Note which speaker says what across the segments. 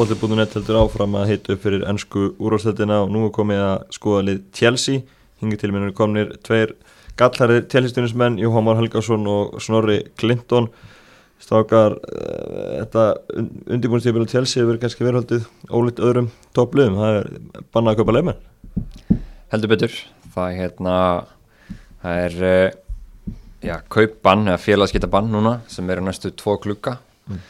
Speaker 1: Fókbalti.net heldur áfram að hita upp fyrir ennsku úrvarsleitina og nú er komið að skoða lið Chelsea. Hingi til minnur komnir tveir gallharðir Chelsea-stunismenn, Jóhann Már Helgarsson og Snorri Clinton. Stákar, uh, þetta undirbúinstífil á Chelsea hefur kannski verið ólíkt öðrum toppliðum. Það er bannað að köpa leifmenn.
Speaker 2: Heldur betur. Það er hérna, það er, uh, já, kaupbann eða félagsgetabann núna sem eru næstu tvo klukka. Mm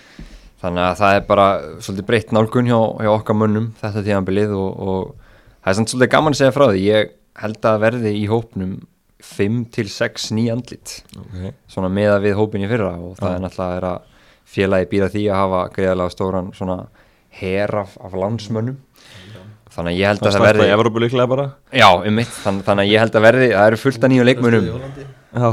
Speaker 2: þannig að það er bara svolítið breytt nálgun hjá, hjá okkar munnum þetta tímanbilið og, og það er samt svolítið gaman að segja frá því ég held að verði í hópnum 5-6 nýjandlit okay. svona meða við hópin í fyrra og það ja. er náttúrulega að félagi býða því að hafa greiðalega stóran svona her af, af landsmönnum ja. þannig að ég held að það, það verði já, um mitt, þannig, þannig að ég held að verði það eru fullt af nýju leikmönnum já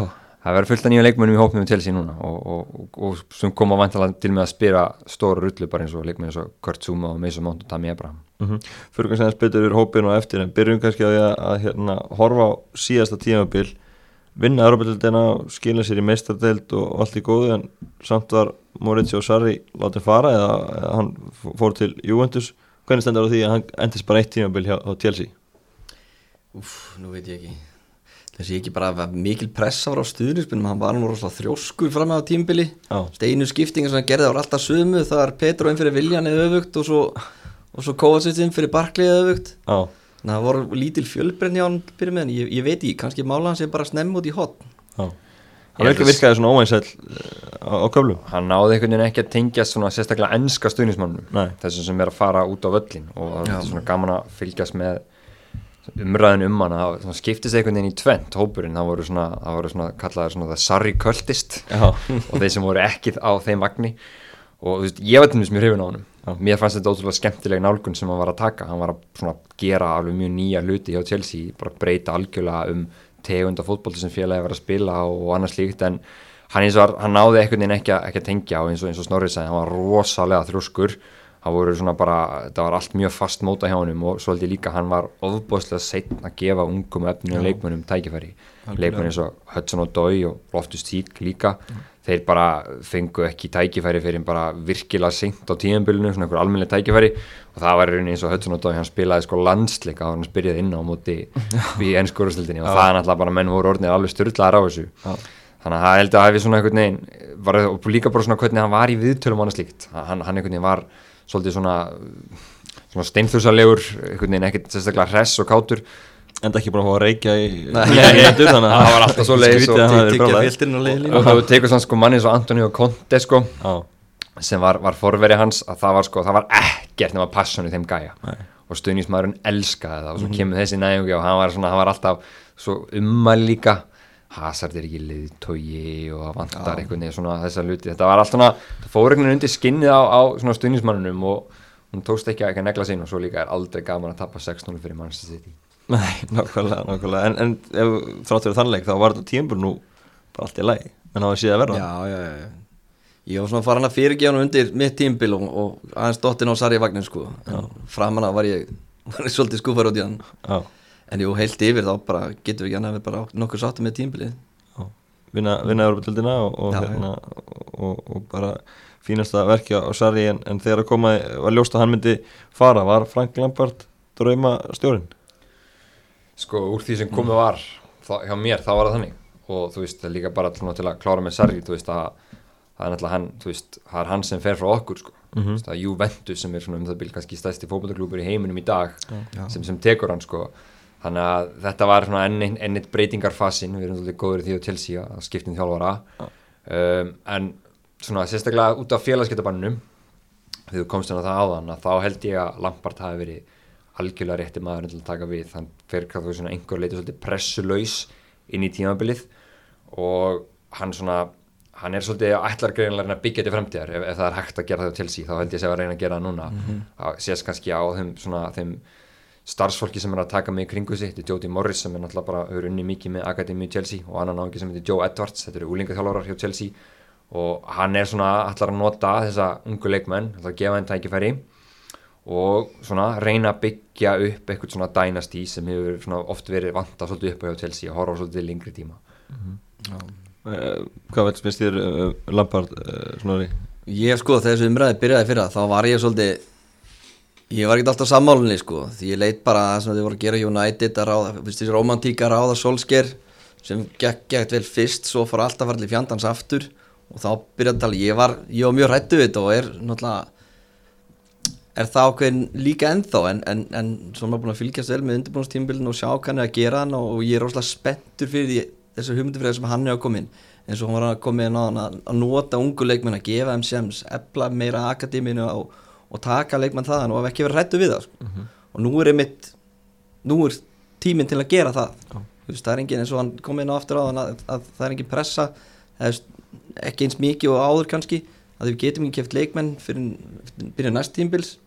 Speaker 2: það verður fullt af nýja leikmennum í hópnum til síðan núna og, og, og, og sem koma vantilega til með að spyrja stóru rullu bara eins og leikmenn eins og Kurt Zuma og Mason Mount og Tami Abraham
Speaker 1: mm -hmm. Fyrir kannski að spytur yfir hópin og eftir en byrjum kannski að, að, að hérna, horfa á síðasta tímabil vinna Europatildina, skilja sér í meistardeild og allt í góðu en samt var Maurizio Sarri látið fara eða, eða hann fór til Juventus hvernig stendur það á því að hann endist bara eitt tímabil hjá, hjá Chelsea?
Speaker 3: Úf, nú veit ég ekki þessi ekki bara mikil pressa var á stuðnismunum hann var nú rosalega þjóskur fram á tímbili steinu skiptingar sem hann gerði á alltaf sömu það er Petro inn fyrir Viljan eða öfugt og svo, svo Kovacic inn fyrir Barkley eða öfugt. Þannig að það voru lítil fjölbrenni á hann fyrir meðan ég, ég veit ekki, kannski mála hann sem bara snemm út í hot
Speaker 1: hann virkaði virkaði svona óænsæl eh, á, á köflum.
Speaker 2: Hann náði einhvern veginn ekki að tengja svona sérstaklega ennska stuðnismannum þessum sem er að fara út á völlin og það umræðin um hana, það skiptist einhvern veginn í tvent hópurinn, það voru svona, það voru svona kallaði svona það sarri kvöldist og þeir sem voru ekkið á þeim magni og þú veist, ég veit um þess mjög hrifin á hann mér fannst þetta ótrúlega skemmtileg nálgun sem hann var að taka, hann var að svona gera alveg mjög nýja hluti hjá Chelsea, bara breyta algjörlega um tegunda fótbólti sem félagi var að spila og annars líkt en hann eins og hann náði einhvern veginn ekki að, ekki að tengja og eins og, og Snorri sagði, hann var rosalega þrjóskur það voru svona bara, það var allt mjög fast móta hjá hann og svolítið líka hann var ofbóðslega setn að gefa ungum öfninu leikmennum tækifæri, leikmenni eins og Hudson og Dói og Loftus Tík líka. Já. þeir bara fengu ekki tækifæri fyrir bara virkilega seint á tíðanbylunu, svona einhver almennileg tækifæri. Og það var eins og Hudson og Dói, hann spilaði sko landsleika og hann spyrjaði inn á móti í ennskórastildinni og það er náttúrulega bara menn voru orðinir alveg styrlaðar á þessu. Já. þannig að það held að hefði svona einhvern veginn var, og líka bara svona hvernig hann var í viðtölum hann, hann einhvern veginn var svolítið svona, svona steinþúsalegur einhvern veginn ekkert sérstaklega hress og kátur
Speaker 1: en það ekki bara að reykja í
Speaker 2: nefndur þannig að það var alltaf svo leiðis og það tekur svona sko manni eins og Antonio Conte sko ah. sem var, var forveri hans að það var sko, það var ekkert nema passion í þeim gæja Nei. og stuðnismæðurinn elskaði það og svo -hmm. kemur þessi nægjum og hann var svona, hann var alltaf svo ummæl líka Hazard er ekki liðtói og vantar ja. einhvern veginn svona þessar luti þetta var alltaf svona, það fór einhvern veginn undir skinnið á, á svona stuðnismannunum og hún tókst ekki að negla sín og svo líka er aldrei gaman að tappa 6-0 fyrir Manchester City.
Speaker 1: Nei, nákvæmlega, nákvæmlega. En, en ef þráttur þannleik þá var þetta tímpur nú bara allt í lagi, en það var síðan að verða.
Speaker 3: Já, já, já, ég var svona farin að fyrirgefa undir mitt tímpil og, og aðeins dottin á Sarri vagnin sko. Framanna var ég, var ég svolítið skúfar út í hann. Já en jú, heilt yfir þá bara getur við ekki að vera nokkur sáttu með tímbilið
Speaker 1: vinna, vinna Európa-tildina og, og, hérna, og, og bara fínasta verkja á Sarri en, en þegar að koma var ljóst að hann myndi fara var Frank Lampard drauma stjórn?
Speaker 2: Sko úr því sem komið var þá, hjá mér þá var það þannig og þú veist það er líka bara til að klára með Sarri þú veist að það er náttúrulega hann veist, það er hann sem fer frá okkur sko mm -hmm. það er Juventus sem er svona um það byrj kannski stæsti fókbaltarklúpur í heiminum í dag Já. sem, sem tekur hann sko þannig að þetta var enn eitt breytingarfasin. Við erum svolítið góður í því að Chelsea að skiptin þjálfara. Um, en svona sérstaklega út af félagsgetabannum þegar þú komst inn á það áðan þá held ég að Lampard hafi verið algjörlega rétti maður til að taka við. Þann fyrir hvað þú svona einhver leiti svolítið pressulöys inn í tímabilið. Og hann svona hann er svolítið ætlargreinlega að byggja þetta fremtíðar ef, ef það er hægt að gera það á Chelsea þá held ég að sé að reyna að gera það núna. Mm -hmm. sést kannski á þeim, svona, þeim starfsfólki sem er að taka mig í kringu sig, þetta er Jóti Morris sem er náttúrulega bara, hefur unni mikið með Akademi Chelsea og annan áhengi sem heitir Joe Edwards, þetta eru úlingaþjálfarar hjá Chelsea og hann er svona allar að nota þessa ungu leikmenn, allar að gefa henn tækifæri og svona reyna að byggja upp eitthvað svona dynasty sem hefur svona oft verið vanta svolítið upp á hjá Chelsea og horfa svolítið lengri tíma mm
Speaker 1: -hmm. uh, Hvað veist þér uh, Lampard uh, svona því?
Speaker 3: Ég sko þessu umræði byrjaði fyrra, þá var ég svolítið Ég var ekki alltaf sammálunni sko því ég leitt bara það sem þið voru að gera United að ráða, þessi romantíka ráða solsker sem gekk, gekk vel fyrst svo fór alltaf farið fjandans aftur og þá byrjaði að tala, ég var, ég var mjög hrættu við þetta og er náttúrulega er það ákveðin líka ennþá en, en, en svo maður búin að fylgjast vel með undirbúinastímbilinu og sjá hann að gera hann og, ég er rosalega spenntur fyrir því, þessu hugmyndufræði sem hann hefur komið inn. Eins og hann var að koma inn á hann að, að nota ungu leikmenn að gefa þeim sem efla meira akademínu og, og taka leikmenn það og ekki vera hrættu við það sko. mm -hmm. og nú er einmitt nú er tíminn til að gera það oh. veist, það er engin eins og hann kom inn á aftur á hann að, að það er engin pressa ekki eins mikið og áður kannski að við getum ekki kæft leikmenn fyrir byrja næst tímbils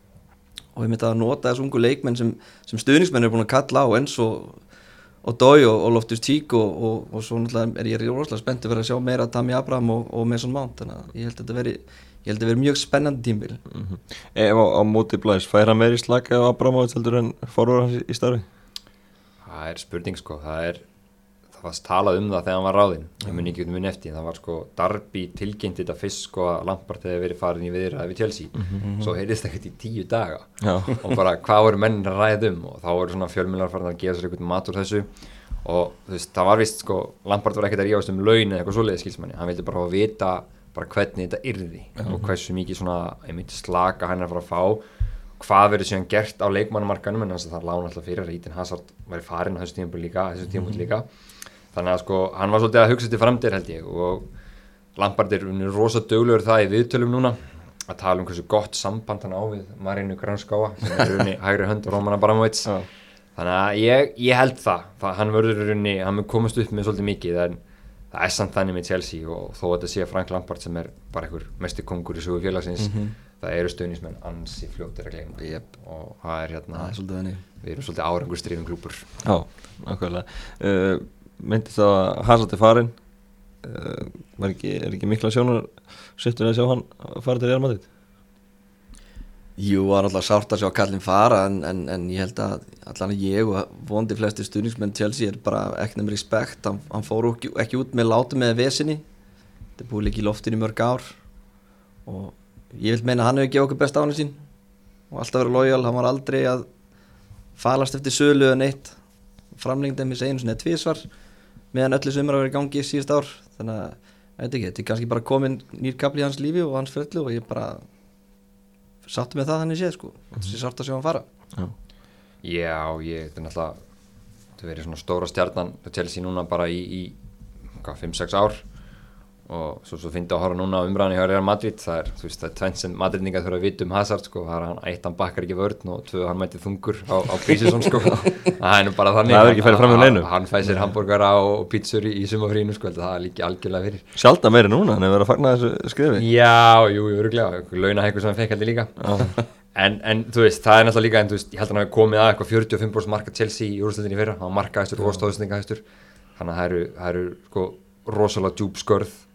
Speaker 3: og við myndum að nota þessu ungu leikmenn sem, sem stuðningsmenn er búin að kalla á eins og, og Dói og, og Loftus Tík og, og svo náttúrulega er ég rosalega spennt að vera að sjá meira Tami Abraham og Mason Mount þannig að ég held að þetta veri ég held að þetta veri mjög spennandi tímbil mm -hmm.
Speaker 1: Ef á, á móti blæs, fær hann meiri slaka á Abraham og heldur en forur hans í starfi?
Speaker 2: Það er spurning sko, það er það var talað um það þegar hann var ráðinn. Ég mun ekki um mun eftir, það var sko Darby tilkynnt þetta fyrst sko að Lampard hefði verið farin í viðræði við Chelsea. Mm -hmm. svo heyrðist það ekkert í tíu daga. Já. og bara hvað voru mennin að ræða um? Og þá voru svona fjölmjölar farin að gefa sér einhvern mat úr þessu. Og þú veist, það var vist sko Lampard var ekkert að ríðast um laun eða eitthvað svoleiði skilsmanni, hann vildi bara vita bara hvernig þetta yrði mm -hmm. og hversu mikið svona, einmitt slaka hann að fara að fá. Hvað verður síðan gert á leikmannumarkanum en það lána alltaf fyrir að Rítin Hazard væri farin á þessu tímpu líka, þessu tímpu líka. Þannig að sko hann var svolítið að hugsa til framdir held ég og Lampard er rosa döglegur það í viðtölum núna að tala um hversu gott samband hann á við Marinu Granskáa sem er unni hægri hönd og Róman Abramovits. Oh. þannig að ég, ég held það, það hann verður unni, hann mun komast upp með svolítið mikið en það er samt þannig með Chelsea og þó að þetta sé Frank Lampard sem er bara einhver mestir kongur í sögu félagsins mm -hmm. það eru stöðnismenn ansi fljóttir að gleyma. Yep. og það er hérna
Speaker 3: er
Speaker 2: við erum svolítið árangustrifin grúpur
Speaker 1: Já, nákvæmlega. Uh, myndi það að Hazard er farin uh, ekki, er ekki mikla sjónar sittur að sjá hann fara til Real Madrid
Speaker 3: Jú, það er alltaf sárt að sjá Kallin fara en, en, en ég held að allan ég og vondi flesti stuðningsmenn Chelsea er bara ekki nefnir respekt. Hann, hann fór ekki, ekki út með látu með vesinni. Þetta búið líka í loftinu mörg ár. Og ég vil meina hann hefur gefið okkur best á hann sín. Og alltaf verið lojal, hann var aldrei að falast eftir sölu en eitt framlengdið með seginu svona tvísvar meðan öllu sem er að vera í gangi síðust ár. Þannig að þetta er kannski bara komin nýr kapli í hans lífi og hans ferðlu og ég bara sattu með það þannig séð sko. Þetta sé sátt að sjá hann fara.
Speaker 2: Já, Já ég, þetta er náttúrulega þetta verið svona stóra stjarnan til síðan núna bara í, í 5-6 ár og svo, svo finnst ég að horfa núna á umræðinu hjá Real Madrid. Það er, þú veist, það er tvenn sem Madridninga þurfa að vita um Hazard sko, það er hann eitt hann bakkar ekki vörn og tvö hann mætið þungur á, á Prísisson sko, það er nú bara þannig.
Speaker 1: Það er ekki færið fram með neinu.
Speaker 2: Hann fæsir hambúrgara og pítsur í, í sumafrínu sko, það er líki algjörlega fyrir.
Speaker 1: Sjálf meiri núna, hann hefur verið að fagna þessu skrifi
Speaker 2: Já, jú, öruglega, launahækku sem hann fekk allir líka. En, en þú veist, það er náttúrulega líka en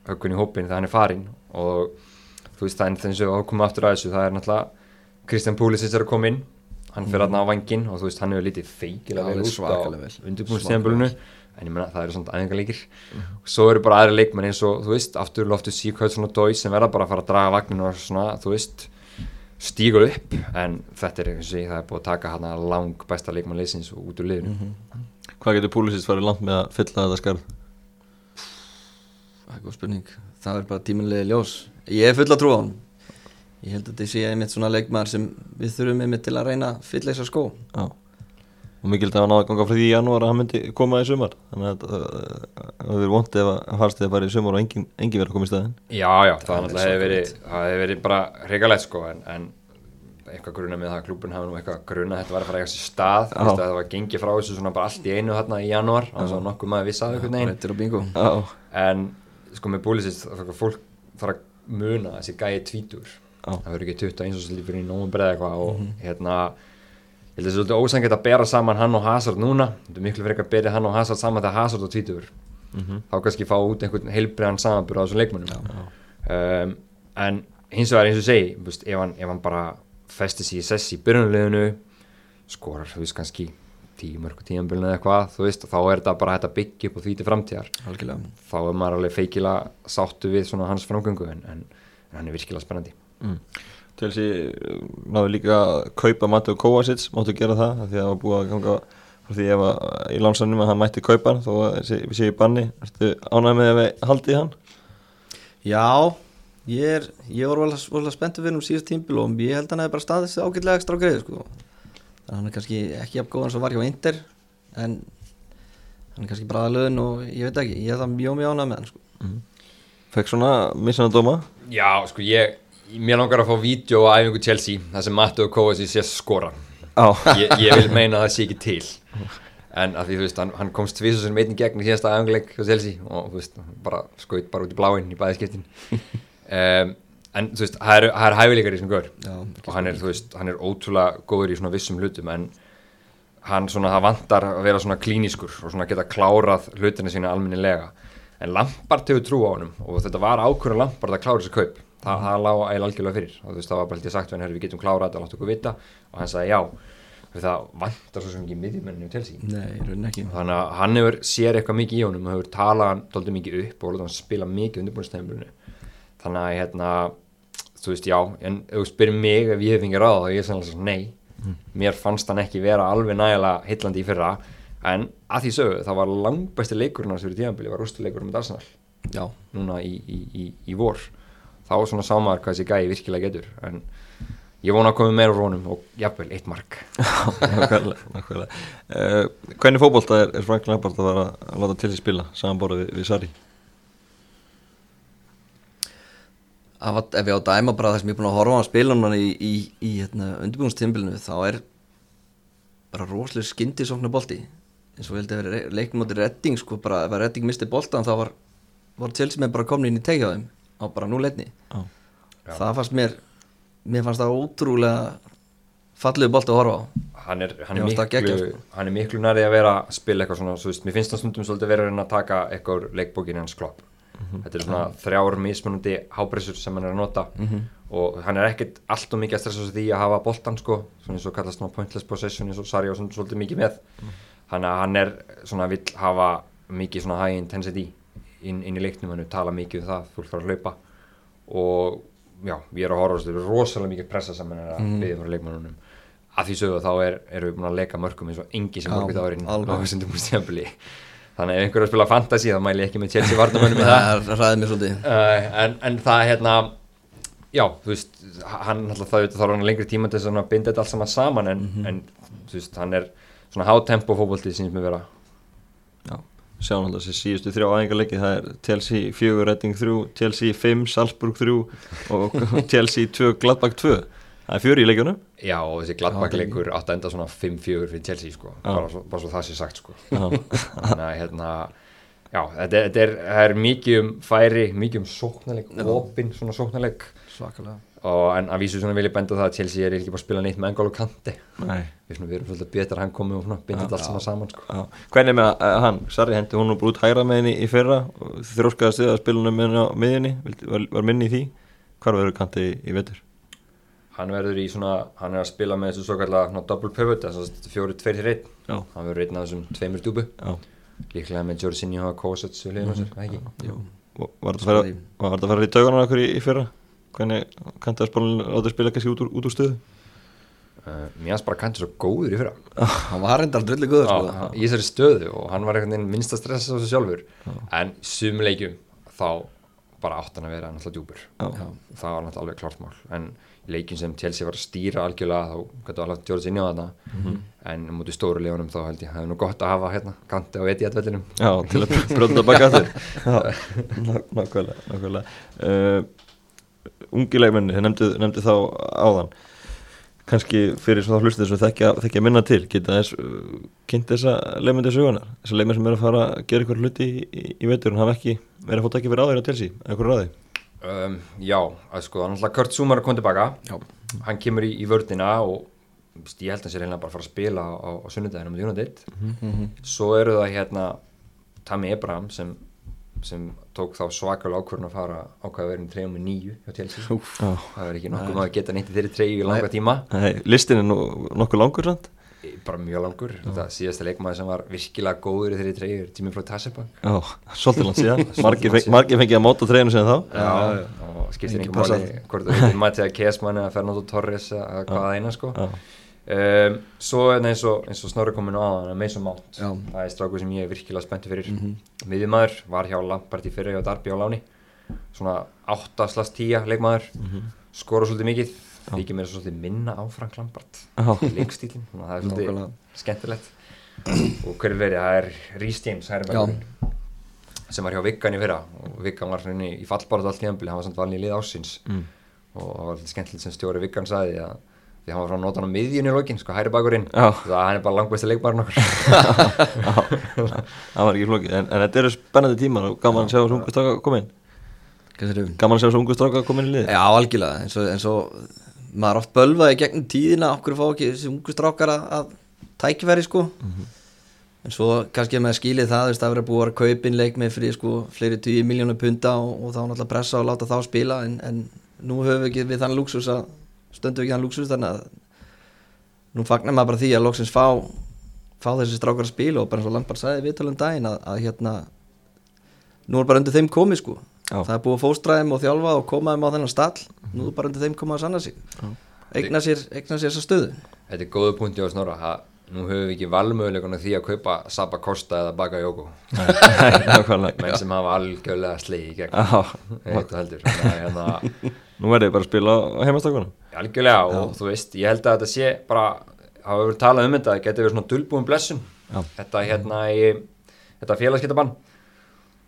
Speaker 2: þú veist, ég held að hann hefur komið að eitthvað 45% marka Chelsea í það hópin þegar hann er farin og þú veist það er og að koma aftur að þessu það er náttúrulega Kristján Púlisins er að koma inn hann fyrir aðna á vangin og þú veist hann hefur litið feikilega vel út á undirbúinstempulunu en ég menna það eru svona aðengarleikir mm. og svo eru bara aðri leikmenn eins og þú veist aftur Loftus Síkvæðsson og Dói sem verða bara að fara að draga vagninu og svona þú veist stígu upp. En þetta er eins og ég það er búið að taka hann að lang besta leikmann leysins út úr liðinu. Mm -hmm.
Speaker 1: Hvað getur Púlisins farið langt með að fylla þetta skarð?
Speaker 3: Það er góð spurning. Það er bara tímanlega ljós. Ég er full að trúa á hann ég held að þetta sé einmitt svona leikmar sem við þurfum einmitt til að reyna að fylla þessar skó. Já.
Speaker 1: og mikilvægt að hann áða ganga frá því í janúar að hann myndi koma í sumar. Þannig að það verður vondið ef að harstið bara í sumar og engin, engin verður að koma í staðin
Speaker 2: Já, já, það, það hefur verið, verið bara hrigalegt sko en, en eitthvað gruna með það að klúpun hafa nú eitthvað gruna þetta var að fara eitthvað sér stað. Það var gengið frá þessu svona bara allt í einu hérna í janúar þannig að nokkuð maður vissaði eitthvað neginn en sko með búlisist fólk þarf að muna þessi gæi tvítur ah. það verður ekki 21 og svo lífur í nógum breið eitthvað og mm -hmm. hérna ég held að það er svolítið ósangið að bera saman hann og Hazard núna þetta er miklu fyrir ekki að bera hann og Hazard saman þegar Hazard og tvítur mm -hmm. þá kannski fá út einhvern heilbreiðan samanbúr á þessum leikmannum um, en hins vegar eins og segi ef hann, ef hann bara festir sér í sessi í byrjunleginu skorar þú veist kannski tíu mörgu tíanbölinu eða eitthvað þú veist, þá er þetta bara hægt að byggja upp og því til framtíðar
Speaker 3: Algjörlega.
Speaker 2: þá er maður alveg feikila sáttu við svona hans framgöngu en, en, en hann er virkilega spennandi
Speaker 1: mm. Chelsea uh, náðu líka að kaupa Mateo Kovacic, máttu gera það því að það var búið að ganga því ef að í lánsanum að hann mætti kaupa þó að við séum í banni, ertu ánæg með að við haldið hann?
Speaker 3: Já, ég er ég var volið að spenntu fyrir um síðast tímbil og ég held að hann hefði bara staðist ágætlega ekstra á greið sko. Þannig að hann er kannski ekki af góðan sem var hjá Inder en hann er kannski bara að löðin og ég veit ekki, ég hef það mjög mjög ánæg með hann sko. mm.
Speaker 1: Fekk svona missan að doma?
Speaker 2: Já, sko ég mér langar að fá vídeo á æfingu Chelsea þar sem Mattu og Kovacic sé skora oh. ég, ég vil meina að það sé ekki til en að því þú veist hann, hann komst og sem einnig gegn í síðasta æfinguleik á Chelsea og þú veist bara skaut bara út í bláinn í bæðiskiptin um, en þú veist það er, er hæfileikar í sem gör Já, og hann er þú veist hann er ótrúlega góður í svona vissum hlutum en hann svona það vantar að vera svona klíniskur og svona geta klárað hlutinu sína alminnilega en Lampard hefur trú á hann og þetta var ákveður Lampard að klára þessu kaup. Það, það lág eiginlega algjörlega fyrir. Og þú veist það var bara hildið sagt við getum klárað þetta láttu okkur vita. Og hann sagði já. Það vantar svo sem ekki miðjumenninu til sín. Þannig að hann hefur sér eitthvað mikið í honum og hefur talað doldið mikið upp og spila mikið undirbúinstæmblunu þannig að hérna, þú veist já en ef þú spyrir mig ef ég hef fengið ráð þá ég er sannlega svona nei. Mm. mér fannst hann ekki vera alveg nægilega hillandi í fyrra en að því sögu það var langbæsti leikurinn hans fyrir tíðanbili var rústuleikurinn með Arsenal. Já. núna í, í, í, í vor. Þá svona sámaður hvað þessi gæi virkilega getur en ég vona að koma meira rónum og jafnvel eitt mark.
Speaker 1: Nákvæmlega uh, Hvernig fókbólta er, er Frank Lampard að vera að láta til því spila? Samanborðið við, við Sari?
Speaker 3: Ef ég á dæma bara það sem ég er búin að horfa á núna í, í, í hérna, undirbúinstímbilinu þá er bara rosalega skyndisóknar bólti eins og ég held að vera leiknum átti redding sko bara ef að redding misti bóltan þá var, var til sem er bara komin inn í tegjaðum á bara núleitni oh. það fannst mér mér fannst það ótrúlega fallið bólt að horfa á
Speaker 2: hann er, hann er, miklu, gegja, sko. hann er miklu nærið að vera að spila eitthvað svona, veist, mér finnst það stundum svolítið verið að taka eitthvað leikbókin hans klopp mm -hmm. þetta er svona þrjár mismunandi hábreyssur sem hann er að nota mm -hmm. og hann er ekkert allt og mikið að stressa því að hafa boltan sko, svona eins og kallast svona pointless possession eins og Sari og svolítið mikið með hann, mhm. hann er svona vill hafa mikið svona high intensity inn, inn í leiknum, hann er tala mikið um það, fólk þarf að hlaupa og já, ég er að horfa þetta er rosalega mikið pressa saman að mm. við fyrir leikmannunum að því sögðu þá er, erum við búin að leika mörgum eins og engi sem mörgum þá er inn á þessum stjæmbli þannig ef einhverju að spila fantasy þá mæl ég ekki með Chelsea varnamönnum með það.
Speaker 3: það ræði mér svolítið.
Speaker 2: Uh, en, en það hérna já, þú veist, hann alltaf þá þá er hann lengri tíma til að binda þetta allt saman saman en, mm -hmm. en þú veist, hann er svona hátempo fókbóltið sem ég vera.
Speaker 1: Já sjáum alltaf þessi síðustu þrjá aðengarleiki það er Chelsea 4, Redding 3 Chelsea 5, Salzburg 3 og Chelsea 2, Gladbach 2 það er fjöri í leikjunum.
Speaker 2: Já og þessi Gladbach leikur átt að enda svona 5-4 fyrir Chelsea sko, bara svo, bara svo það sé sagt sko. Þannig að hérna já, þetta, þetta er, er mikið um færi, mikið um sóknarleik opinn svona sóknarleik.
Speaker 3: Svakalega.
Speaker 2: Og en að vísu svona vil ég benda það að Chelsea er ekki bara að spila neitt með engál og kanti við erum svolítið betur að hann komi og bindið allt saman saman sko.
Speaker 1: hvernig með uh, hann, Sarri hendi hún og brútt hægra með henni í fyrra þróskaði að spila með henni á miðinni var, var minni í því, hvað verður kanti í, í vetur?
Speaker 2: Hann verður í svona, hann er að spila með þessu svo kallar double pivot, þess að fjóri tveir til reitt hann verður reitt af þessum tveimur djúbu líklega með Jorginho og Kovacic
Speaker 1: var þetta að fara í tauganar okkur í, í fyrra? hvernig kantarspólun áður spila kannski út úr, út úr stöðu?
Speaker 2: Uh, mér finnst bara kantar svo góður í fyrra.
Speaker 3: Ah, hann var reyndar drulli góður sko.
Speaker 2: á, í þessari stöðu og hann var einhvern veginn minnst að stressa þessu sjálfur. Ah. en sumleikjum þá bara áttan að vera náttúrulega djúpur. Ah. það var náttúrulega alveg klart mál. En leikin sem Chelsea var að stýra algjörlega þá gætu alveg sér inn á þarna. Mm -hmm. en mútið stóru leunum þá held ég það er nú gott að hafa hérna kanti á eti aðvellinum
Speaker 1: Já, til að brota baka þér Nákvæmlega, nákvæmlega. Uh, ungi leikmenni, þið nefndi, nefndi þá áðan. Kannski fyrir svona hlustið sem þekkja, þekkja minna til geta þess, uh, kynnt þessa leikmenni sögunar, þessa leikmenni sem er að fara að gera ykkur hluti í, í, í veitur en hafa ekki verið að fóta ekki verið á telsi eða ykkur ráði
Speaker 2: um, Já, að sko, þannig að Kurt Zumar er komið tilbaka. Já. hann kemur í, í vördina og ég held að það sé reyna bara að fara að spila á, á sunnudaginu með United. Mm -hmm. svo eru það hérna Tami Abraham sem sem tók þá svakal ákvörðun að fara ákvæða verið um treyjum með nýju hjá Chelsea. Það er ekki nokkuð maður að geta neitt þeirri treyju í langa tíma.
Speaker 1: Nei, listin er nokkuð langur sant?
Speaker 2: Bara mjög langur. Þetta síðasta leikmaði sem var virkilega góður þegar ég treyður tímið frá Tassebank
Speaker 1: Já, svolítið langt síðan. Margir, feng, margir fengið að móta treyðinu sem þá.
Speaker 2: Já, og skiptir einhver máli hvort þú veitir Mattia Kesman eða Fernando Torres eða hvaða eina sko. Um, Svo eins og, og Snorri kominu á hann Mason Mount, Já. það er stráku sem ég er virkilega spenntu fyrir. Mm -hmm. miðjumæður, var hjá Lampard í fyrir og Darby á láni. Svona 8-10 leikmaður. Mm -hmm. skora svolítið mikið líka mér svolítið minna á Frank Lampard leikstílinn, það er svolítið Nógulega. skemmtilegt. Og hver er verið, það er Rhys James sem var hjá Viggan í fyrra. Og Viggan var svona í fallbáratu allt í ennbili, hann var samt valin í lið ásins mm. og það var alltaf skemmtilegt sem stjóri Viggan sagði að því hann var frá nótan á miðjunni í lokin, sko hæri bakurinn það hann er bara langbæsti leikmærin okkur
Speaker 1: það var ekki flókið. En, en þetta eru spennandi tímar og gaman að sjá þessu ungu staka koma inn. Gaman að sjá þessu ungu staka koma inn í lið
Speaker 3: Já, algjörlega, eins og, eins og maður oft bölvaði gegnum tíðina okkur fá ekki þessi ungu strákar að, að tækifæri sko mm -hmm. en svo kannski með skilið það veist, að vera búið að kaupin leik með fyrir sko fleiri 10 miljónu punta og, og þá náttúrulega pressa og láta þá spila en, en nú höfum við ekki við þann luxus að stöndu ekki þann luxus þannig að nú fagnar maður bara því að loksins fá fá þessi strákar að spila og bara eins og Lampard sagði viðtalum daginn að, að hérna nú er bara undir þeim komið sko Já. það er búið fóstræðum og þjálfa og komaðum á þennan stall nú er bara undir þeim komað að sanna sig. Eigna sér, eigna sér þessa stöðu.
Speaker 2: Þetta er góðu punkti á Snorra. Ha, nú höfum við ekki valmöðuleikona því að kaupa Saba Costa eða Baga Jóko menn sem hafa algjörlega sleið í gegn. Eitthvað heldur. Hérna,
Speaker 1: Nú verður þið bara að spila á heimastakunum
Speaker 2: Algjörlega Já. og þú veist, ég held að þetta sé bara, hafa verið talað um þetta, þetta getur verið svona dulbúin blessun. Þetta hérna í þetta félagskiptabann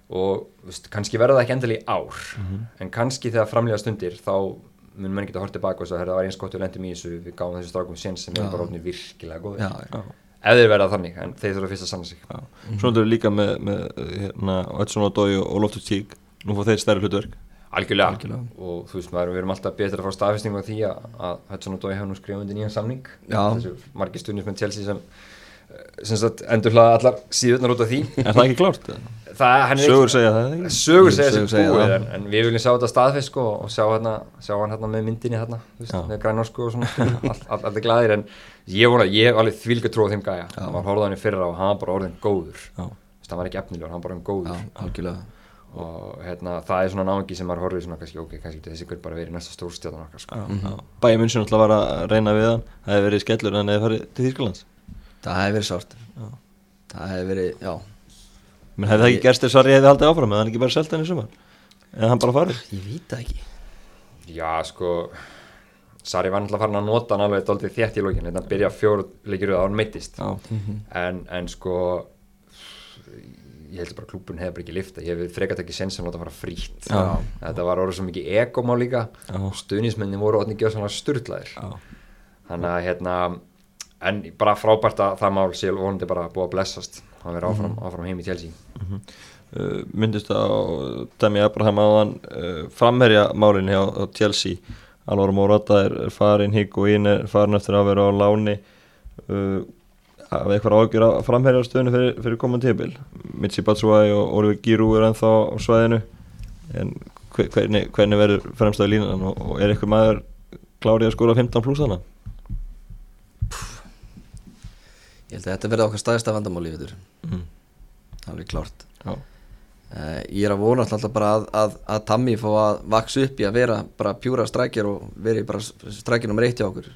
Speaker 2: og veist, kannski verða það ekki endal í ár mm -hmm. en kannski þegar framlega stundir þá mun mann ekki að horfa tilbaka og það var eins gott við lendum í þessu við gáðum þessu strákum séns sem er bara ofnir virkilega góð ef þeir verða þannig en þeir þurfa fyrst að sanna sig. Mm
Speaker 1: -hmm. Svona er líka með, með hérna, Ötsson og Dói og Loftur Tík nú fór þeir stærri hlutverk.
Speaker 2: Algjörlega. Algjörlega. Og þú veist maður við erum alltaf betur að fá staðfestingu á því að, Ötsson og Dói hafa nú skrifað undir nýjan samning. Þessu margir stundismenn Chelsea sem, sem endur hlaða allar síðunar út af því.
Speaker 1: Er það ekki klárt?
Speaker 2: það,
Speaker 1: sögur segja það
Speaker 2: ekki? sögur segja sem búið en, en við viljum sjá þetta staðfisk sko, og sjá, hérna, sjá hann hérna með myndinni hérna, með grænorsku og svona. Allt er glæðir en ég voru ég hef alveg þvílga trú á þeim gæja. Hann var horðan í fyrra og hann var bara orðin góður. Það var ekki efnilegur, hann var bara orðin góður.
Speaker 3: Já,
Speaker 2: og hérna, það er svona náðungi sem maður horfið svona kannski, ok, kannski þessi ykkur bara verið næsta stórstjáðan okkar sko.
Speaker 1: Bæja munnsinn alltaf var að reyna við hann það hefði verið skellur en það hefði farið til Þýrsklands
Speaker 3: Það hefði verið sárt. Það hefði verið, já.
Speaker 1: Menn hefði það ekki gerst þess að ég hefði haldið áfram eða hann ekki bara selta henni sumar? Eða hann bara farið?
Speaker 3: Ég veit það ekki.
Speaker 2: Já sko Sari var náttúrulega farin að nota hann alveg doldið þétt í lókinu þannig að byrja fjóru leikir að hann meittist en, en sko ég held bara klúpun hefði bara ekki lifta ég hef frekat ekki senst sem láta fara frít Já. þetta var orðið svo mikið egóm á líka stuðnismenni voru orðin ekki svona styrlaðir þannig að hérna en bara frábært að það mál sé vonandi bara búið að blessast hann verið áfram, mm -hmm. áfram heim í Chelsea mm -hmm.
Speaker 1: uh, myndist á Demi Abraham áðan uh, framherja málinn hjá á Chelsea Alvaro Morata er farin hík og ín er farin eftir að vera á láni uh, af eitthvað ágjör að framherja stöðinu fyrir, fyrir koman tíbil Mitsi Batshuayi og Oliver Giroud er ennþá á svæðinu en hvernig, hvernig verður fremstæði línan og, og er eitthvað maður klárið að skóra 15 pluss þannig?
Speaker 3: Ég held að þetta verði okkar staðista vandamál í vittur mm. Það er klárt uh, Ég er að vona alltaf bara að, að, að Tammy fá að vaks upp í að vera bara pjúra strækjar og veri bara strækjar nummer eitt hjá okkur.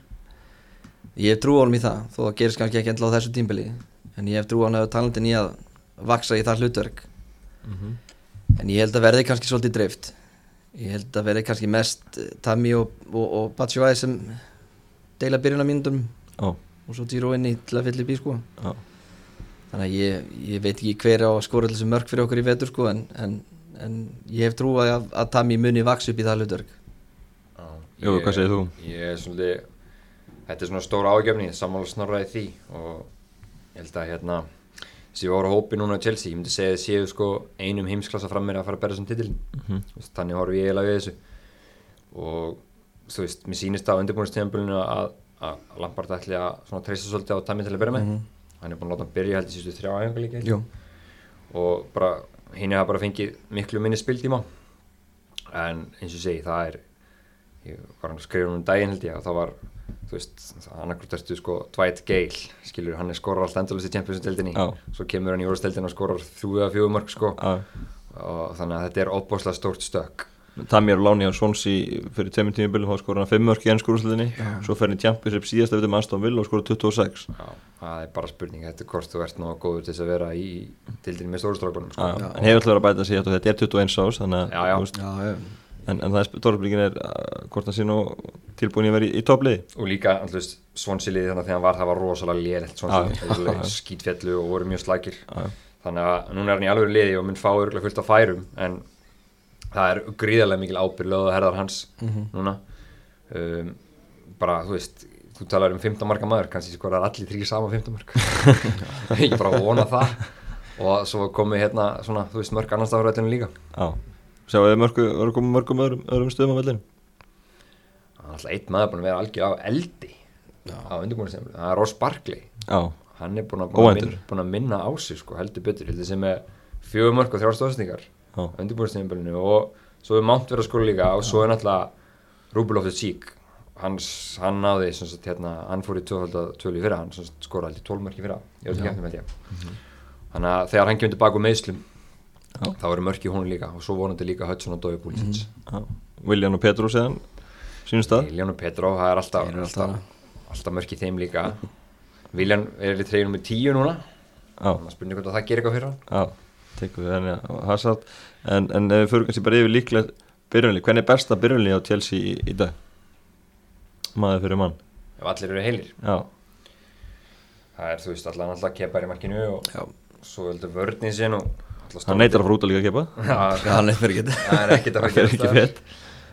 Speaker 3: Ég hef trú á hann í það þó það gerist kannski ekki endla á þessu tímbili en ég hef trú á hann að talandin í að vaksa í það hlutverk. Mm -hmm. en ég held að verði kannski svolítið dreift. Ég held að verði kannski mest Tammy og, og, og Batshuayi sem deila byrjun á mínundum oh og svo Giro inn í til að fylla í sko Já. þannig að ég, ég veit ekki hver á skóra þessu mörg fyrir okkur í vetur sko en, en, en ég hef trú að, að Tami muni vaks upp í það hlutverk
Speaker 1: Jú, hvað segir þú?
Speaker 2: Ég er svona þetta er svona stóra ágefni, sammála snorraði því og ég held að hérna sem ég voru á hópi núna á Chelsea, ég myndi segja að séu sko einum heimsklassa fram mér að fara að berja þessum titilin mm -hmm. þannig horfum ég eiginlega við þessu og þú veist, mér sýnist á undirbúinstempulinu að að Lampard ætli að treysta svolítið á Tammy til að byrja með. Mm -hmm. hann er búin að láta hann byrja held í sístu þrjá æfingu líka. Og bara hinn er að bara fengið miklu minni spildíma. En eins og segi það er ég var hann að skrifa um daginn held ég og þá var þú veist, annarkvæmt erstu sko Dwight Gale, skilur, hann er skorar alltaf endalist í Champions-deldinni, svo kemur hann í Úrsteldin og skorar þrjú eða fjögum mörg sko. Já. og þannig að þetta er óbúslega stórt stök
Speaker 1: Tamir Láni á Swansea fyrir tveimur tími byrjum, þá skor hann 5 mörg í ennskúrúsluðinni svo fer hann í Championship síðast eftir með Aston Villa og skor 26
Speaker 2: Já, það er bara spurning, þetta er hvort þú ert ná góður til þess að vera í dildinni með stórustrákunum
Speaker 1: sko. En hefur alltaf verið að bæta sig að þetta er 21 ás þannig að En, en það er stórflíkin er uh, hvort það sé nú tilbúin að vera í, í toppliði
Speaker 2: og líka svonsiliði þannig að hann var það var rosalega lélitt skýtfjallu og voru mjög slækir. Þannig að núna er hann í alveg liði og mun fá örgulega fullt af færum en það er gríðarlega mikil ábyrglega að herðar hans mm -hmm. núna. Um, bara þú veist þú talar um 15 marka maður, kannski sko er allir þrý saman 15 marka ég bara vona það. Og svo komi hérna svona, þú veist, mörg annars áhröðinu líka.
Speaker 1: Já, sjáu þið mörgu, verður komið mörgum öðrum, öðrum stöðum á vellinu?
Speaker 2: Það er alltaf eitt maður búin að vera algjör á eldi Já. á undirbúinastemlu, það er Ross Barkley.
Speaker 1: Já.
Speaker 2: hann er búin að, búin, að minna, búin að minna á sig sko, heldur betur, heldur sem er fjögur mörg og þrjárstofsningar undirbúinsteymbölinu og svo er Mount verið að skóla líka og svo er náttúrulega Cheek. Hans, hann náði, sagt, hérna, hann fór í 12 í fyrra, hann skóra alltaf 12 mörki fyrra, ég veit ekki eftir með því mm -hmm. þannig að þegar hann kemur tilbaka úr meðslum þá eru mörki hún líka og svo vonandi líka Hudson og Dói Búlsins mm
Speaker 1: -hmm. William og Petru séðan sínum stað?
Speaker 2: William og Petru, það er alltaf, alltaf, alltaf mörki þeim líka. William er í treyjunum með 10 núna. Að spurninga hvort það gerir eitthvað fyrir hann
Speaker 1: tekum við henni á Hazard. En, en ef við fyrir kannski bara yfir líklega byrjunli, hvernig er besta byrjunli á Chelsea í, í dag? maður fyrir mann.
Speaker 2: Ef allir eru heilir.
Speaker 1: Já.
Speaker 2: það er þú veist allan alltaf keppar í markinu og já. svo heldur vörðin sin og
Speaker 1: hann neytar að fara út að líka að keppa
Speaker 2: það er ekkert að fara ekki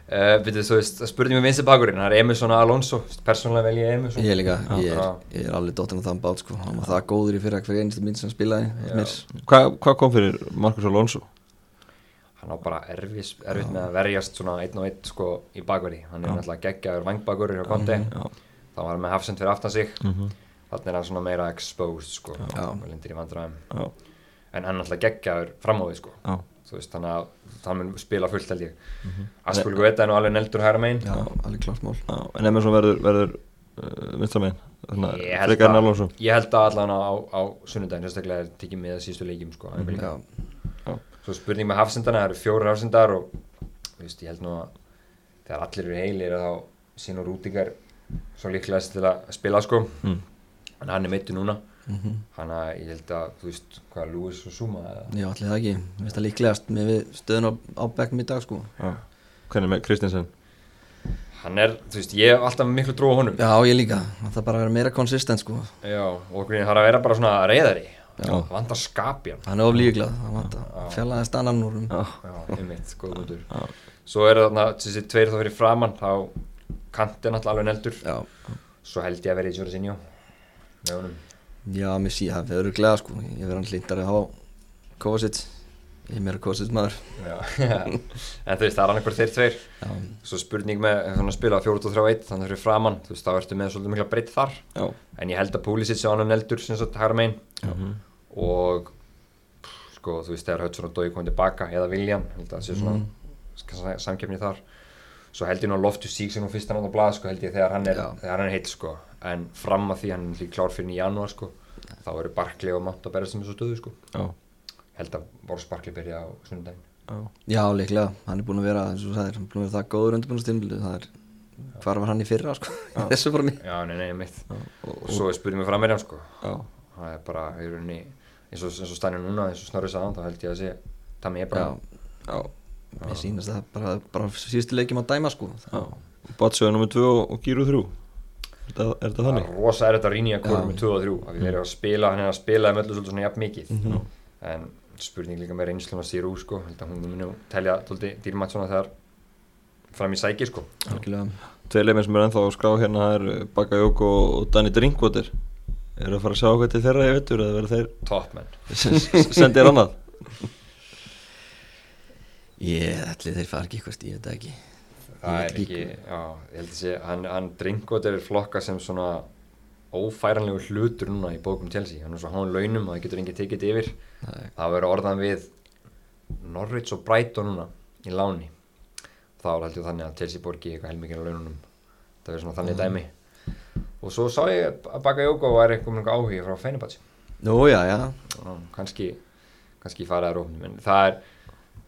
Speaker 2: Uh, byrju, þú veist, spurning með vinsi bakurinn það er Emerson Alonso, persónulega vel ég Emerson.
Speaker 3: Ég líka, ég er, ég er alveg dóttin á þann bát sko, hann var það góður í fyrra hver einstu minn sem spilaði
Speaker 1: Hvað hva kom fyrir Marcus Alonso?
Speaker 2: Hann á bara erfis, erfitt með að verjast svona einn og einn sko í bakverði hann er náttúrulega geggjaður vangbakurinn á konti þá var hann með hafsend fyrir aftan sig. Mm -hmm. þannig er hann svona meira exposed sko, hann lindir í vandræðum. En hann er náttúrulega geggjaður fram á því sko. Já. Þú veist, þannig að það mun spila fullt held ég mm -hmm. Aspulgu veit að nú alveg neldur hæra megin
Speaker 3: Já, alveg klart mál
Speaker 1: En Emerson verður, verður uh, vinstra megin
Speaker 2: held, að, ég held að allan á, á sunnudagin sérstaklega er tikið með sístu leikjum sko, mm -hmm. Já. Svo spurning með hafsendana, það eru fjóri hafsendar og veist, ég held nú að þegar allir eru heilir þá sín og rútingar svo líklegast til að spila sko mm. en hann er meittu núna mm -hmm. hann að ég held að þú veist hvað Lewis og Zuma
Speaker 3: Já, allir það ekki, ég veist að líklegast með stöðun á, á begnum í dag sko.
Speaker 1: Já. Hvernig með Kristinsen?
Speaker 2: Hann er, þú veist, ég hef alltaf miklu trú á honum.
Speaker 3: Já, ég líka, það er bara að vera meira konsistent sko.
Speaker 2: Já, og það er að vera bara svona reyðari það vantar skapja
Speaker 3: Hann er oflíklað, það vantar fjallaðist annan úr
Speaker 2: Já, einmitt, góð mútur Svo er það þessi tveir þá fyrir framann þá kanti náttúrulega alveg neldur. Já. Svo held ég að vera í Jorginho með honum
Speaker 3: Já, mér sé það, það verður glega sko. Ég verður hann hlindar að hafa Kovacic. Ég er meira Kovacic maður.
Speaker 2: Já, en þú veist, það er annað hver þeir tveir. Já. svo spurning með að spila 4-3-1, þannig að það eru framann þú veist, þá ertu með svolítið mikla breytt þar. Já. en ég held að Pulisic sé annan eldur sem svo hægra megin. Og sko, þú veist, þegar Hudson og Dói komið tilbaka, eða William held að það sé svona mm. samkefni þar. Svo held ég nú að Loftus Sík sem nú fyrst hann á blad, sko, held ég þegar hann er, er heitt, sko. En fram að því hann er líka klár fyrir í janúar sko. Þá eru Barkley og Mount að berja sem þessu stöðu sko. held að Boris Barkley byrja á sunnundagin
Speaker 3: Já, líklega, hann er búin að vera eins og það er, hann er búin að vera það góður undirbúinastimlu það er, hvar var hann í fyrra sko? Þessu fór mér
Speaker 2: Já, nei, nei, mitt og, og, og svo er spurning með frammeirjan sko. Já. það er bara, í rauninni eins og, og stænir núna, eins og Snorri sagðan þá held ég að sé, það með bara Já,
Speaker 3: já, mér sýnast það bara, bara síðustu leikjum að dæma sko.
Speaker 1: Batsöðu nummið 2 og Gíru 3 Er þetta þannig?
Speaker 2: Það er rosa erfitt að rýna hverjum með 2 og 3 af því þeir eru að spila, hann er að spila með öllu svolítið svona jafn mikið. Mm -hmm. en spurning líka með reynslum að stýra úr sko hún muni að telja dýrmætt svona þegar fram í sæki sko.
Speaker 1: Tvei leimir sem er ennþá á skrá hérna er Bakajók og Danny Drinkwater. Eru að fara að sjá hvað til þeirra ég veitur eða verður þeir
Speaker 2: Toppmenn
Speaker 1: Sendið er annað?
Speaker 3: Ég ætli þeir fara ekki eitthvað, ekki
Speaker 2: það er ekki, já, ég held að sé hann, hann Drinkwatt er flokka sem svona ófæranlegu hlutur núna í bókum Chelsea, hann er svo hán launum og það getur engið tekið yfir. Nei. það verður orðan við Norwich og Brighton núna í láni. Þá held ég þannig að Chelsea borgi eitthvað helmikið á laununum. Það verður svona þannig dæmi. Og svo sá ég að baka Jóko var eitthvað áhugi frá Fenerbahce.
Speaker 3: Nú já, já.
Speaker 2: Kannski, kannski faraði rófnum en það er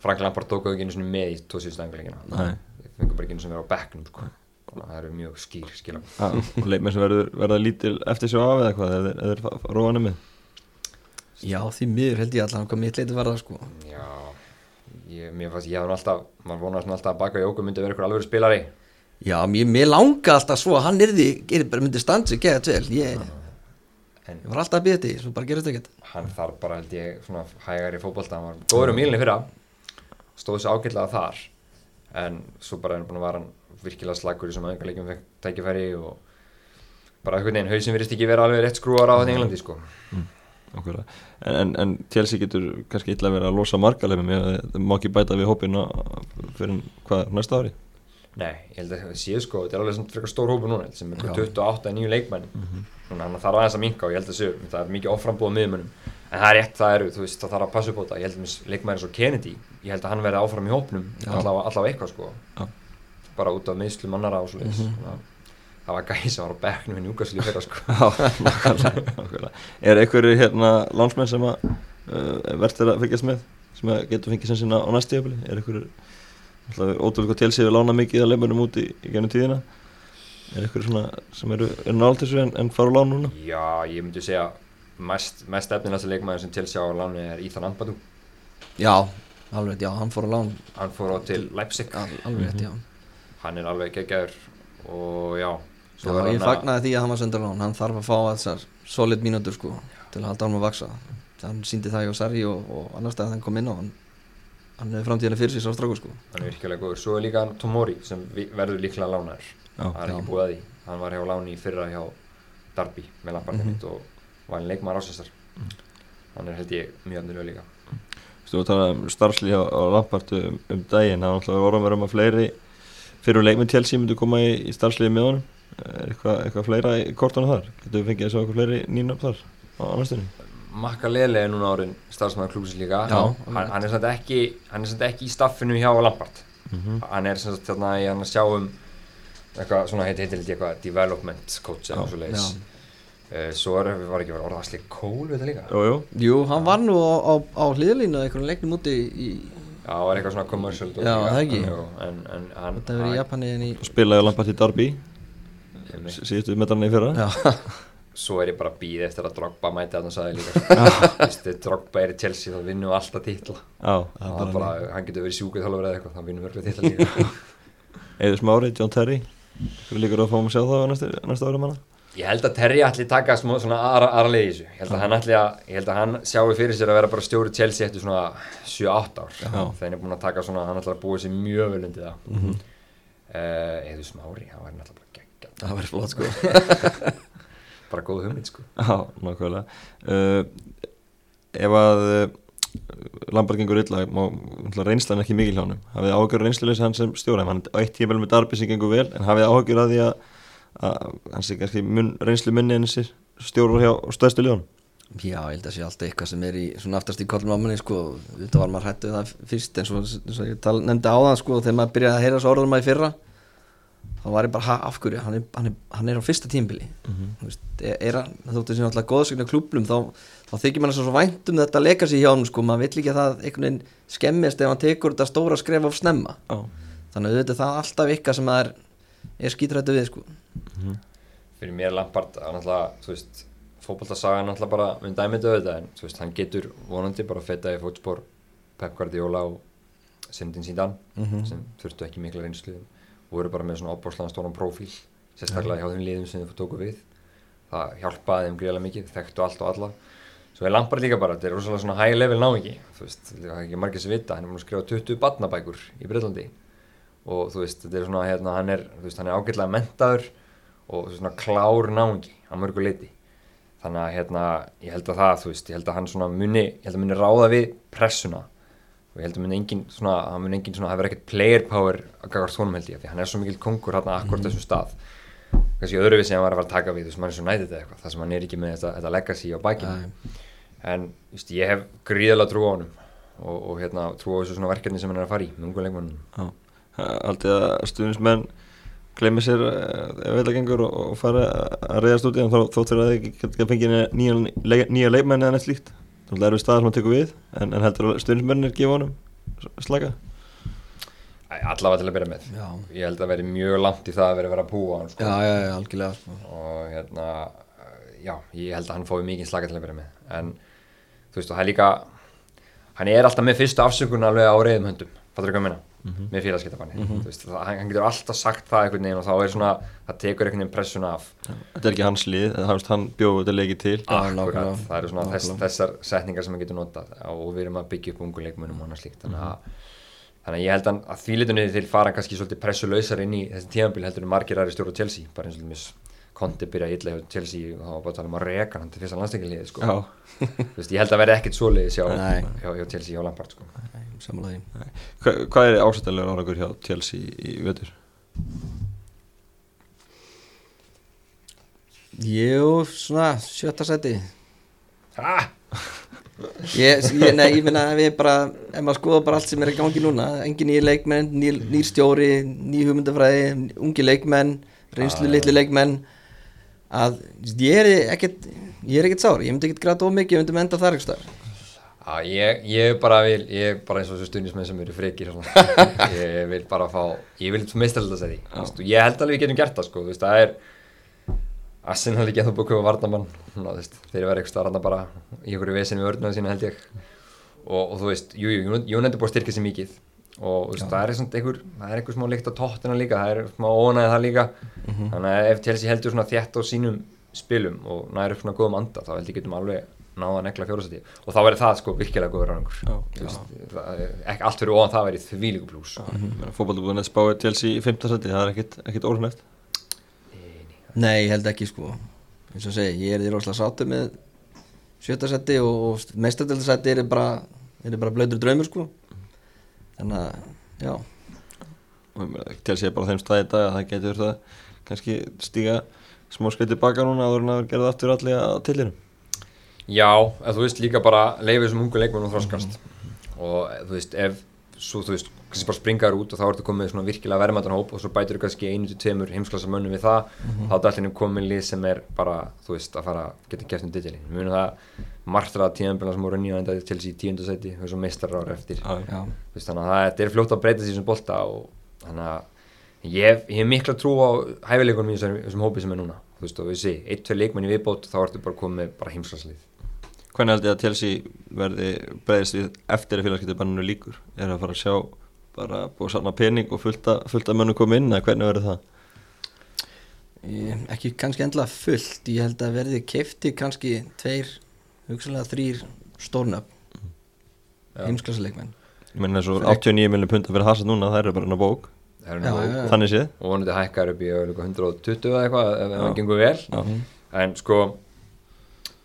Speaker 2: Frank Lampard tók svona með í það fengur bara ekki einu svona verið á bekknum sko. það eru mjög skýr skilja
Speaker 1: og leikmenn sem verður verða lítil eftir svo af eða eitthvað eða er róanum með?
Speaker 3: Já því miður held ég allavega hvað mitt leiti var það sko.
Speaker 2: Já, ég, mér fannst ég hafði alltaf, maður vonaði alltaf að baka Jóko myndi að vera eitthvað alveg spilari.
Speaker 3: Já, mér, mér langa alltaf svo að hann er því, myndi stansi geða til ég, en, ég var alltaf að býða því, svo bara gerist ekkert.
Speaker 2: Hann þarf bara held ég svona hægar í fókbalta, hann var góður um mílinni fyrra. Stóð þessi ágætlega þar en svo bara er hann búin að vara virkilega slagur í leikum fekk tækifæri og bara einhvern veginn hausin virðist ekki vera alveg rétt skrúar á þetta Englandi sko. Mm.
Speaker 1: En, en, en Chelsea getur kannski illa verið að losa margalefum það má ekki bæta við hópina fyrir hvað næsta ári?
Speaker 2: Nei, ég held að það séu sko þetta er alveg svona frekar stór hópu núna sem er 28 nýju leikmenn mm -hmm. þannig að það þarf aðeins að minka og ég held að séu það er mikið oframbúð miðmunum en það er rétt, það eru, þú veist, það þarf að passa upp á þetta. Ég held að leikmenn eins og Kennedy ég held að hann verði áfram í hópnum allavega, allavega eitthvað sko. Já. bara út af meðslu mannara og svo það var gæði sem var á begnum í njúkaslu fyrir sko.
Speaker 1: er einhverju hérna landsmenn sem að uh, verður að fylgjast með sem að getur fengið sem sinna á næstu jöfnli er einhverju ótrúlega til sig við lána mikið að leimunum út í, í gennum tíðina. Er einhverju svona sem eru, nált þessu en, en fara á lánu núna?
Speaker 2: Já ég myndi segja mest, mest efnilegsta leikmæður sem til sig á lánu er Íþan Ambadú
Speaker 3: já alveg já hann fór á lán.
Speaker 2: Hann fór á til Leipzig.
Speaker 3: Alveg já.
Speaker 2: Hann er alveg geggjör og já
Speaker 3: Já, ég fagnaði því að hann var sendur á hann hann þarf að fá þessar solid mínútur sko til að halda hann að vaksa hann síndi það í Osari og, og annar stað að hann kom inn og hann, hann hefði framtíðilega fyrir sig svo stráku sko.
Speaker 2: Hann er virkilega góður, svo er líka Tomori sem verður líklega lánar það er ekki búið að því, hann var hjá láni fyrra hjá Darby með Lampard mm -hmm. og var einn leikmar ásastar mm hann er held ég mjög andur líka.
Speaker 1: Þú veist, þú talaði um starfslið á Lampard um, um daginn, það var alltaf voruð að vera að fleiri fyrir leikminn télsi myndi koma í, í starfsliði með honum. Er eitthvað, eitthvað fleira í kortunum þar? Getur við fengið að sjá eitthvað fleiri nýnum þar á annarstunni
Speaker 2: Makka Lele er núna árin starfsmæður klúsins líka. Já, hann, hann er samt ekki hann er ekki í staffinu hjá Lampard. Mm -hmm. hann er samt þarna í hann að sjá um eitthvað svona heitir heitir eitthvað development coach eða svo leiðis uh, svo er, var ekki verið orðaðsli kól við þetta líka?
Speaker 3: Jú, jú. jú, hann var nú á, á, á hlýðalínu eitthvað leiknum úti í
Speaker 2: Já, það var eitthvað svona commercial
Speaker 3: Já, það ekki.
Speaker 2: En, en, hann,
Speaker 3: Þetta verið í Japani en í
Speaker 1: Spilaði Lampard í Darby síðustu metrarni í fyrra.
Speaker 2: Svo er ég bara býð eftir að Drogba mæti að hann sagði líka. Drogba er í Chelsea þá vinnum við alltaf títla hann getur verið sjúkuð þálega verið eitthvað þá vinnum
Speaker 1: það?
Speaker 2: Ég held að Terry ætli taka svona aðra, aðra leið í þessu. Ég held að hann ætli að, ég held að hann sjáu fyrir sér að vera bara stjóri Chelsea eftir svona 7-8 ár. Hann er búin að taka svona, hann ætla að búið sér mjög vel undir það. Mm -hmm. uh, Eður Smári, hann var náttúrulega
Speaker 3: það var flott sko.
Speaker 2: Bara góð hugmynd sko.
Speaker 1: Já, nákvæmlega. Uh, Ef að uh, Lampard gengur illa reynslan ekki mikil hjá hann hafið áhugjur reynslulegs hann sem stjóra hann eitt tímvel með darbi sem gengur vel en hafið áhugjur að því að, að hans er kannski mun, reynslu munni en þessi stjóru hjá stöðstu ljón
Speaker 3: Já, ég held að sé alltaf eitthvað sem er í svona aftast í kollum ámunni sko, þetta var maður hættuð það fyrst en svo, svo ég tal, nefndi á það sko þegar maður byrjaði að heyra svo orðum að í fyrra þá var ég bara af hverju, hann er, hann er, hann er á fyrsta tímbili mm -hmm. er hann, þóttu sem alltaf góðsögna klúplum þá, þá þykir mann svo vænt um þetta legacy hjá hann sko, maður vill ekki að það einhvern veginn skemmist ef hann tekur þetta stóra skref af snemma. Oh. þannig að þetta er það alltaf ykkar sem það er, skítrættu við sko. Mm
Speaker 2: -hmm. Fyrir mér Lampard náttúrulega, þú veist fókbaltarsaga náttúrulega bara við dæmið auðvitað en veist, hann getur vonandi bara að feta í fótspór Pep Guardiola og Sindin Sindan mm -hmm. sem þurftu ekki mikla reynsluðum voru bara með svona opbórslega stóran profíl sérstaklega hjá þeim liðum sem þau tóku við. Það hjálpaði þeim greiðlega mikið þekktu allt og alla. Svo er Lampard líka bara, þetta er rosalega svona high level náingi þú veist, það er ekki margir sem vita hann er múin að skrifa 20 badnabækur í Breitlandi og þú veist, þetta er svona hérna, hann er, þú veist, hann er ágætlega mentaður og svona klár náingi á mörgu leiti þannig að hérna, ég held að það, þú veist, ég held að hann svona muni, ég held að muni ráða við pressuna. Og ég held að mun engin svona, hann mun engin svona, það verður ekkert player power að gagast honum held ég, því hann er svo mikil konkur hérna akkurat mm. þessu stað. Kannski öðru við sem hann var að fara að taka við, þú veist, mann er svo nætið eða eitthvað, það sem hann er ekki með þetta, þetta legacy á bækinu, en just, ég hef gríðilega trú á honum og, og hérna, trú á þessu svona verkefni sem hann er að fara í, með
Speaker 1: Aldrei að stuðnismenn glemir sér ef veitlega gengur og fara að reyðast út í hann þótt fyrir að þið geta fengið nýja, nýja leifmenni eða neitt slíkt Það er við staðar sem hann tekur við en, en heldur að stuðnismennir gefa honum slaka
Speaker 2: Allavega til að byrja með já. Ég held að veri mjög langt í það að veri að vera að púa
Speaker 3: sko. Já, já, já, algjörlega sko.
Speaker 2: og hérna, já, ég held að hann fóði mikið slaka til að byrja með en þú veist og það er líka hann er alltaf með fyrstu afsökun alveg á reyðum höndum fattur ekki að minna, mm -hmm. með félagskiptafanni mm -hmm. hann getur alltaf sagt það einhvern veginn og þá er svona, það tekur einhvern veginn pressuna af.
Speaker 1: Þetta er ekki hans lið, hann bjóður þetta leikið til.
Speaker 2: Akkurat, það eru svona þess, þessar setningar sem hann getur notað og við erum að byggja upp unguleikmunum og hann slíkt. Þannig að þannig að ég held að, að því litunni til fara kannski svolítið pressulöysar inn í þessi tímanbíl heldur en margir aðri stjórn á Chelsea bara eins og mis Kondi byrja illa hjá Chelsea og þá var bara að tala um að reka hann til fyrsta landsleikinliði sko. ég held að verði ekkert svoleiðis hjá, hjá, hjá Chelsea hjá Lampard sko.
Speaker 3: Samanlega
Speaker 1: Hva, Hvað er ásættilega árangur hjá Chelsea í vötur?
Speaker 3: Jú, svona sjötta seti Hæ? Ég, ég, nei, ég finna að við bara ef maður skoða bara allt sem er í gangi núna engin nýjir leikmenn, nýjir, nýjir stjóri nýjir hugmyndafræði, ungi leikmenn reynslu ah, litli leikmenn að ég er ekkert ég er ekkert sár, ég myndi ekkert græta ómikið ég myndi menda þar ekki starf
Speaker 2: Já, ég, ég bara vil, ég er bara eins og þessu stundismenn sem eru frekir ég vil bara fá, ég vil meðstælda þess að því ég held alveg við getum gert það sko, þú veist, það er hafði ekki að þú búið að köpa varnamann þeir verði eitthvað starfna bara í einhverju vesinu við örnum sína held ég. Og, og þú veist, jú, jú, Jón endur búið að styrka sér mikið og það er einhver það er einhver smá líkt á tóttina líka það er smá ónæðið það líka. Mm -hmm. þannig að ef Chelsea heldur svona þétt á sínum spilum og næri upp svona góðum anda þá held ég getum alveg náða að negla fjórasæti og þá verður það sko virkilega góður ekki allt fyrir ofan það verður því líku
Speaker 1: búin að spája Chelsea í 15. seti það er ekkit orðnæft
Speaker 3: Nei, ég held ekki sko. Eins og segi, ég er því rosalega sátu með sjötasetti og meistardöldasetti er bara, bara blöður draumur sko þannig að, já.
Speaker 1: Til að sé bara þeim staði þetta að það getur það kannski stíga smá skreitt tilbaka núna að það verður gerðið aftur allir að tillirum
Speaker 2: Já, þú veist líka bara leifið sem ungu leikmenn og þróskast mm -hmm. og þú veist, ef svo þú veist, kannski bara springaður út og þá ertu komið svona virkilega verðmættan hóp og svo bætur þú kannski einu til tveimur heimsklassa mönnum við það. Mm -hmm. þá er allir komið lið sem er bara þú veist, að fara, geta gert um ditili við munum það martraða tíðanbila sem voru nýja enda til þessi tíundasæti, þessu meistrar ára eftir.
Speaker 3: Ah,
Speaker 2: veist, þannig að þetta er fljótt að breyta því sem bolta og þannig að ég hef mikla trú á hæfileikunum í þessum hópi sem er núna. Þú veist, og við sé, eitt, tvei leikmenn í viðbót þá ertu bara komið bara heimsklaslið
Speaker 1: Hvernig held ég að Chelsea verði breyðist við eftir að félagskiptabanninu líkur? Er það að fara að sjá bara búið sanna pening og fullt að mönnu koma inn eða hvernig verður það?
Speaker 3: Ég, ekki kannski endla fullt, ég held að verði kefti kannski tveir, hugsalega þrýr stórnöfn mm. heimsklassleikmenn
Speaker 1: Ég menna eins og 89 miljonir punta fyrir hasað núna, það eru bara enn á bók. Já, já, þannig séð.
Speaker 2: Og vonandi hækkar upp í 120 eða eitthvað ef það gengur vel. En sko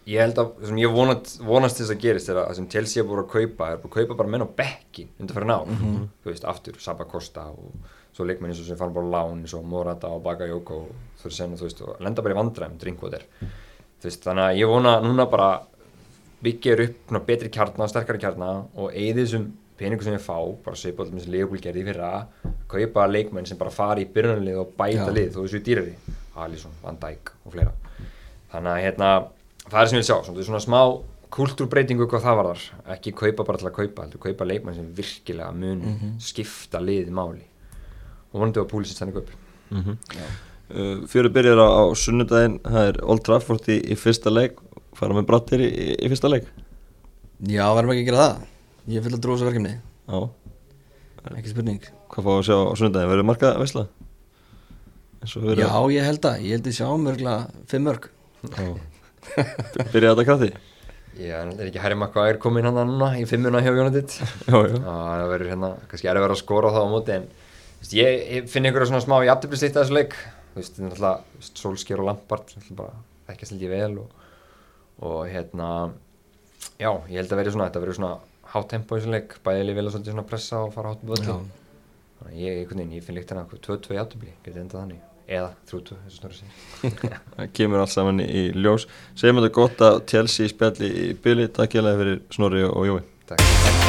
Speaker 2: ég held að, sem ég vonast, vonast þess að gerist er að sem Chelsea er búin að kaupa er búin að kaupa bara menn á bekkin undir fyrir ná mm -hmm. þú veist, aftur, Saba Costa og svo leikmenn eins og sem fann bara lán eins og Morata og Bakayoko og þú veist, þú veist og lenda bara í vandræm, Drinkwater þú veist, þannig að ég vona núna bara byggja upp betri kjarnar, sterkari kjarnar og eigði þessum peningu sem ég fá, bara sé bóðum eins og Leopold gerði fyrir að kaupa leikmenn sem bara fari í byrjunalið og bæta Já. lið, þú veist, það er sem ég vil sjá, svona, svona smá kultúrbreytingu hvað það var þar ekki kaupa bara til að kaupa, heldur kaupa leikmann sem virkilega mun mm -hmm. skipta liði máli. Og vonandi var púlisins þannig kaup mm -hmm.
Speaker 1: uh, Fyrir byrjar á, á sunnudaginn það er Old Trafford í, í fyrsta leik. Fara með brattir í, í fyrsta leik?
Speaker 3: Já, verðum ekki að gera það. Ég fylg að dróða þessu verkefni.
Speaker 1: Já.
Speaker 3: ekki spurning.
Speaker 1: Hvað fáum við að sjá á sunnudaginn, verður markað veistla?
Speaker 3: Já, ég held að ég held að sjá mörgla fimm mörg
Speaker 1: Já Byrjaði þetta krætti?
Speaker 2: Já, en er ekki Harry Maguire komin hann núna í fimmuna hjá Jónatitt það verður hérna, kannski er að vera að skora á það á móti en veist, ég, ég finn einhverja svona smá í afturbliðslitt að þessu leik. Þú veist, þetta er alltaf Solskjær og Lampard ekki að slíti vel og, og hérna já, ég held að verður svona, þetta verður svona hátt tempo í þessu leik, bæðileg vilja svolítið svona pressa og fara hátt um völdi ég, ég, ég finn líkt hérna 2-2 í afturblið, getur enda þannig eða þrjútu, þessu snurri
Speaker 1: sér það kemur alls saman í ljós. Segjum þetta gott að Chelsea spjalli í byli, takk ég lega fyrir Snorri og Jói.
Speaker 2: Takk